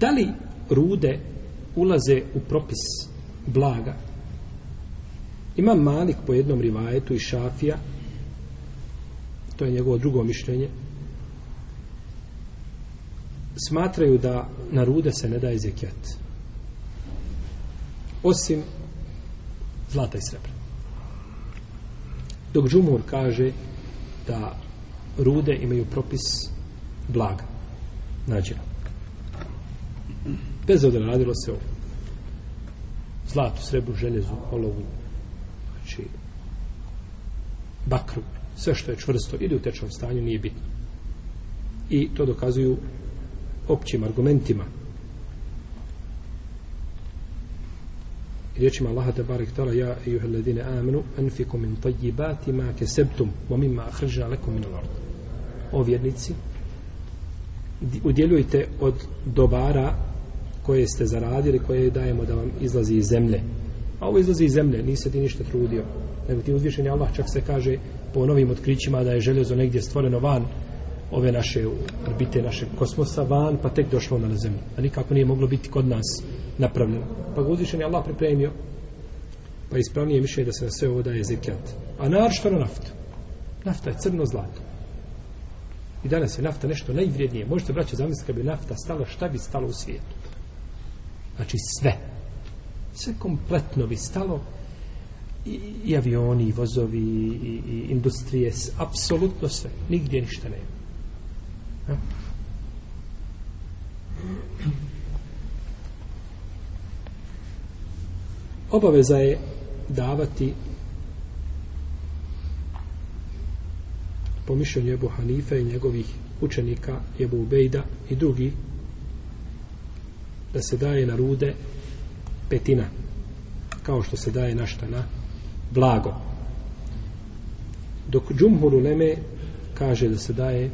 Da li rude ulaze u propis blaga? Ima Malik po jednom rivajetu i Šafija, to je njegovo drugo mišljenje, smatraju da na rude se ne daje zekijat. Osim zlata i srebra. Dok Džumur kaže da rude imaju propis blaga nađena bez odre radilo se o zlatu, srebru, željezu, olovu znači bakru sve što je čvrsto ili u tečnom stanju nije bitno i to dokazuju općim argumentima riječima Allaha te barek tala ja i juhel ledine amenu enfiku min tajjibati ma keseptum wa mimma ahrža lekum min lord o vjernici udjeljujte od dobara koje ste zaradili, koje dajemo da vam izlazi iz zemlje. A ovo izlazi iz zemlje, nisi ti ništa trudio. Nego ti uzvišeni Allah čak se kaže po novim otkrićima da je željezo negdje stvoreno van ove naše orbite, naše kosmosa van, pa tek došlo na zemlju. A nikako nije moglo biti kod nas napravljeno. Pa ga uzvišeni Allah pripremio pa ispravnije je mišljenje da se na sve ovo daje zekijat. A naročito na naftu. Nafta je crno zlato. I danas je nafta nešto najvrijednije. Možete braće zamisliti kad bi nafta stala, šta bi stalo u svijetu? znači sve sve kompletno bi stalo i, i avioni i vozovi i, i industrije apsolutno sve, nigdje ništa nema ha? obaveza je davati po mišljenju Ebu Hanife i njegovih učenika Ebu Ubejda i drugih da se daje na rude petina kao što se daje našta na blago dok džumhur uleme kaže da se daje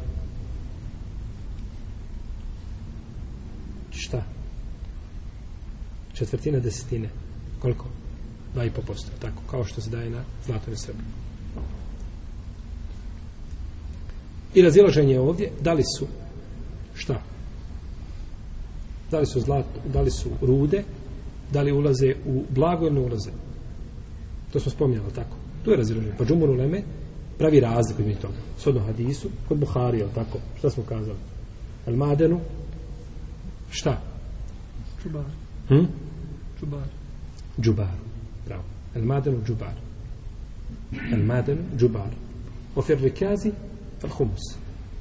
šta četvrtina desetine koliko? dva i po posto tako, kao što se daje na zlatom i srebrnom i razilaženje ovdje da li su šta? da li su zlato, da li su rude, da li ulaze u blago ili ne ulaze. To smo spominjali, tako? Tu je razilaženje. Pa Džumur Uleme pravi razliku između toga. Sodno hadisu, kod Buhari, ali tako? Šta smo kazali? Al Madenu? Šta? Čubar. Hm? Čubar. Džubar. Bravo. Al Madenu, Džubar. Al Madenu, Džubar. Ofer Rikazi, Al Humus.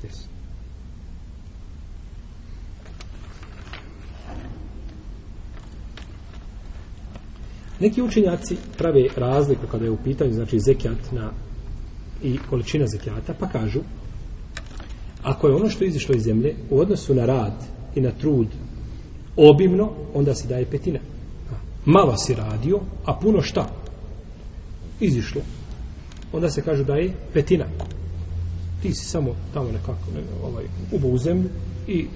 Jesu. Neki učenjaci prave razliku kada je u pitanju znači zekijat na i količina zekijata, pa kažu ako je ono što je izišlo iz zemlje u odnosu na rad i na trud obimno, onda se daje petina. Malo si radio, a puno šta? Izišlo. Onda se kažu da je petina. Ti si samo tamo nekako ne, ovaj, ubo u zemlju i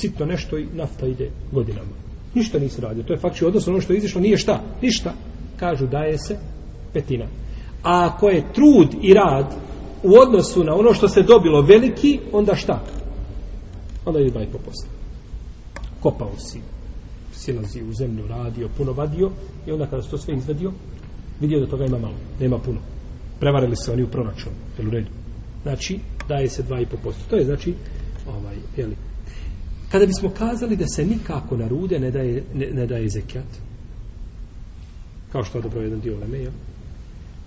sitno nešto i nafta ide godinama. Ništa nisi radio. To je fakt, odnosno ono što je izišlo nije šta. Ništa. Kažu, daje se petina. A ako je trud i rad u odnosu na ono što se dobilo veliki, onda šta? Onda je 2,5 posto. Kopao si. Silazi u zemlju, radio, puno vadio i onda kada se to sve izvedio, vidio da toga ima malo, nema puno. Prevarili se oni u proračunu, jel u redu? Znači, daje se 2,5 posto. To je znači, ovaj, jeli, Kada bismo kazali da se nikako na rude ne daje, ne, ne daje zekijat, kao što je dobro jedan dio Leme, jel?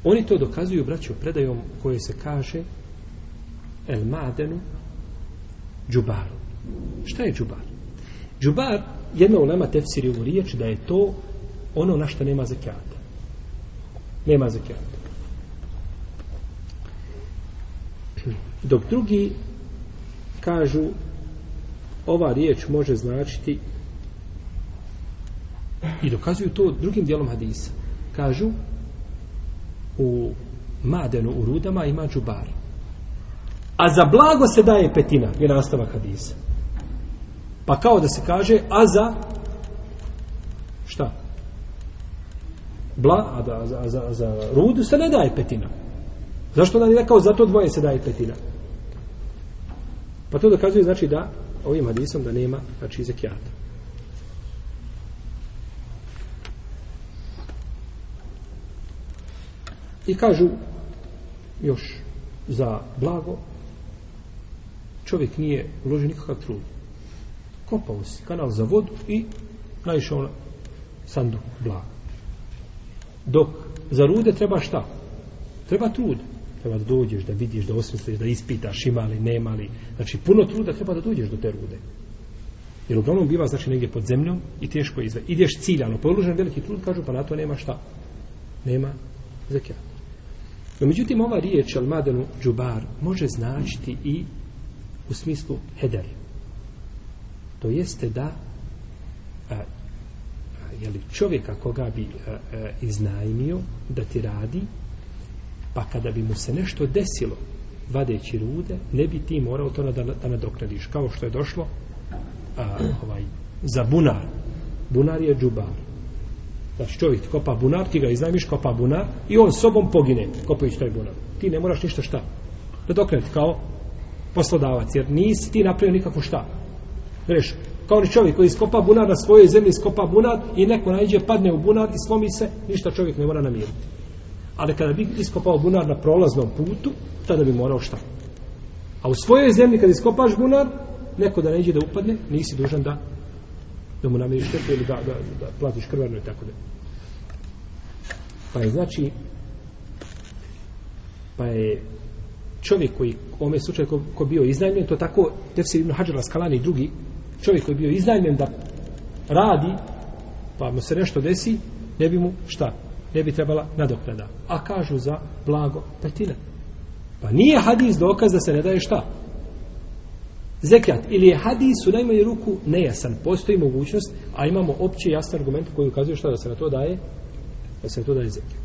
oni to dokazuju, braćo, predajom koje se kaže El Madenu Džubaru. Šta je Džubar? Džubar, jedna ulema tefsiri u riječ da je to ono na što nema zekijata. Nema zekijata. Dok drugi kažu ova riječ može značiti i dokazuju to drugim dijelom hadisa. Kažu u madenu u rudama ima džubar. A za blago se daje petina, je nastavak hadisa. Pa kao da se kaže, a za šta? Bla, a, da, a, za, a za rudu se ne daje petina. Zašto da ne rekao, za to dvoje se daje petina? Pa to dokazuje znači da ovim hadisom da nema znači zekijata. I kažu još za blago čovjek nije uložio nikakav trud. Kopao si kanal za vodu i naišao na sanduk blaga. Dok za rude treba šta? Treba trud treba da dođeš, da vidiš, da osmisliš, da ispitaš ima li, nema li. Znači, puno truda treba da dođeš do te rude. Jer uglavnom biva, znači, negdje pod zemljom i teško je izve. Ideš ciljano, položen veliki trud, kažu, pa na to nema šta. Nema zekija. No, međutim, ova riječ, al madenu džubar, može značiti i u smislu heder. To jeste da a, jeli čovjeka koga bi a, a, iznajmio da ti radi pa kada bi mu se nešto desilo vadeći rude, ne bi ti morao to da, da nadoknadiš, kao što je došlo a, ovaj, za bunar. Bunar je džubar. Znači čovjek kopa bunar, ti ga iznajmiš, kopa bunar i on sobom pogine kopajući taj bunar. Ti ne moraš ništa šta. Nadoknaditi kao poslodavac, jer nisi ti napravio nikako šta. Greš, kao ni čovjek koji iskopa bunar na svojoj zemlji, iskopa bunar i neko najđe, padne u bunar i slomi se, ništa čovjek ne mora namiriti ali kada bi iskopao bunar na prolaznom putu, tada bi morao šta? A u svojoj zemlji kad iskopaš bunar, neko da neđe da upadne, nisi dužan da da mu namiriš štetu ili da, da, da platiš krvarno i tako da. Pa je znači pa je čovjek koji u ovom slučaju ko, ko bio iznajmljen, to tako Tefsir ibn Hajar Raskalani i drugi čovjek koji bio iznajmljen da radi pa mu se nešto desi ne bi mu šta ne bi trebala nadoknada. A kažu za blago petina. Pa nije hadis dokaz da se ne daje šta? Zekljat. Ili je hadis u najmanju ruku nejasan. Postoji mogućnost, a imamo opći jasni argument koji ukazuje šta da se na to daje? Da se na to daje zekljat.